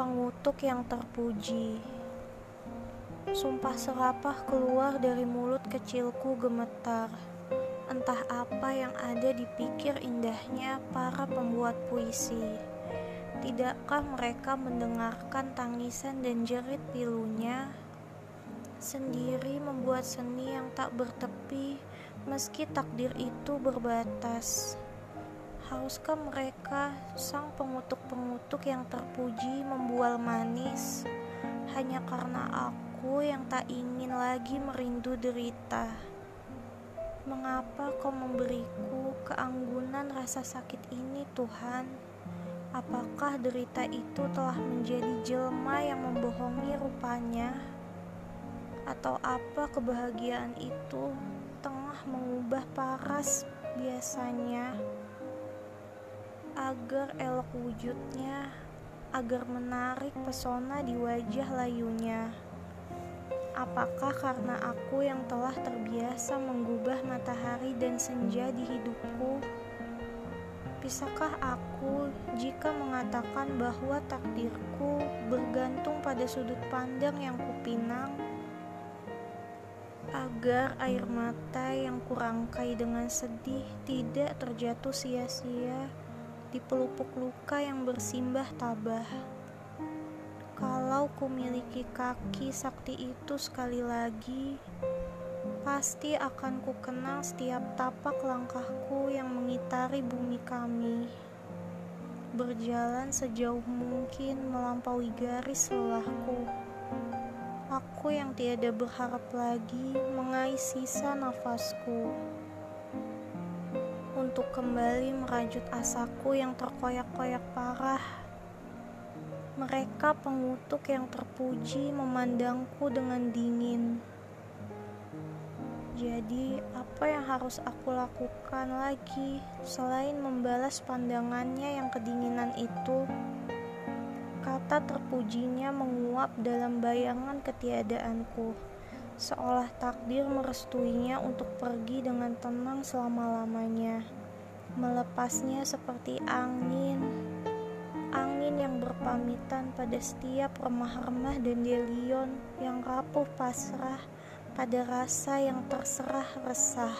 pengutuk yang terpuji. Sumpah serapah keluar dari mulut kecilku gemetar. Entah apa yang ada di pikir indahnya para pembuat puisi. Tidakkah mereka mendengarkan tangisan dan jerit pilunya? Sendiri membuat seni yang tak bertepi, meski takdir itu berbatas. Haruskah mereka, sang pengutuk-pengutuk yang terpuji, membual manis hanya karena aku yang tak ingin lagi merindu derita? Mengapa kau memberiku keanggunan rasa sakit ini, Tuhan? Apakah derita itu telah menjadi jelma yang membohongi rupanya? Atau apa kebahagiaan itu tengah mengubah paras biasanya? Agar elok wujudnya, agar menarik pesona di wajah layunya. Apakah karena aku yang telah terbiasa menggubah matahari dan senja di hidupku? Bisakah aku jika mengatakan bahwa takdirku bergantung pada sudut pandang yang kupinang? Agar air mata yang kurangkai dengan sedih tidak terjatuh sia-sia di pelupuk luka yang bersimbah tabah. Kalau ku miliki kaki sakti itu sekali lagi, pasti akan ku kenang setiap tapak langkahku yang mengitari bumi kami. Berjalan sejauh mungkin melampaui garis lelahku. Aku yang tiada berharap lagi mengais sisa nafasku untuk kembali merajut asaku yang terkoyak-koyak parah. Mereka pengutuk yang terpuji memandangku dengan dingin. Jadi, apa yang harus aku lakukan lagi selain membalas pandangannya yang kedinginan itu? Kata terpujinya menguap dalam bayangan ketiadaanku, seolah takdir merestuinya untuk pergi dengan tenang selama-lamanya melepasnya seperti angin, angin yang berpamitan pada setiap remah-remah dan delion yang rapuh pasrah pada rasa yang terserah resah.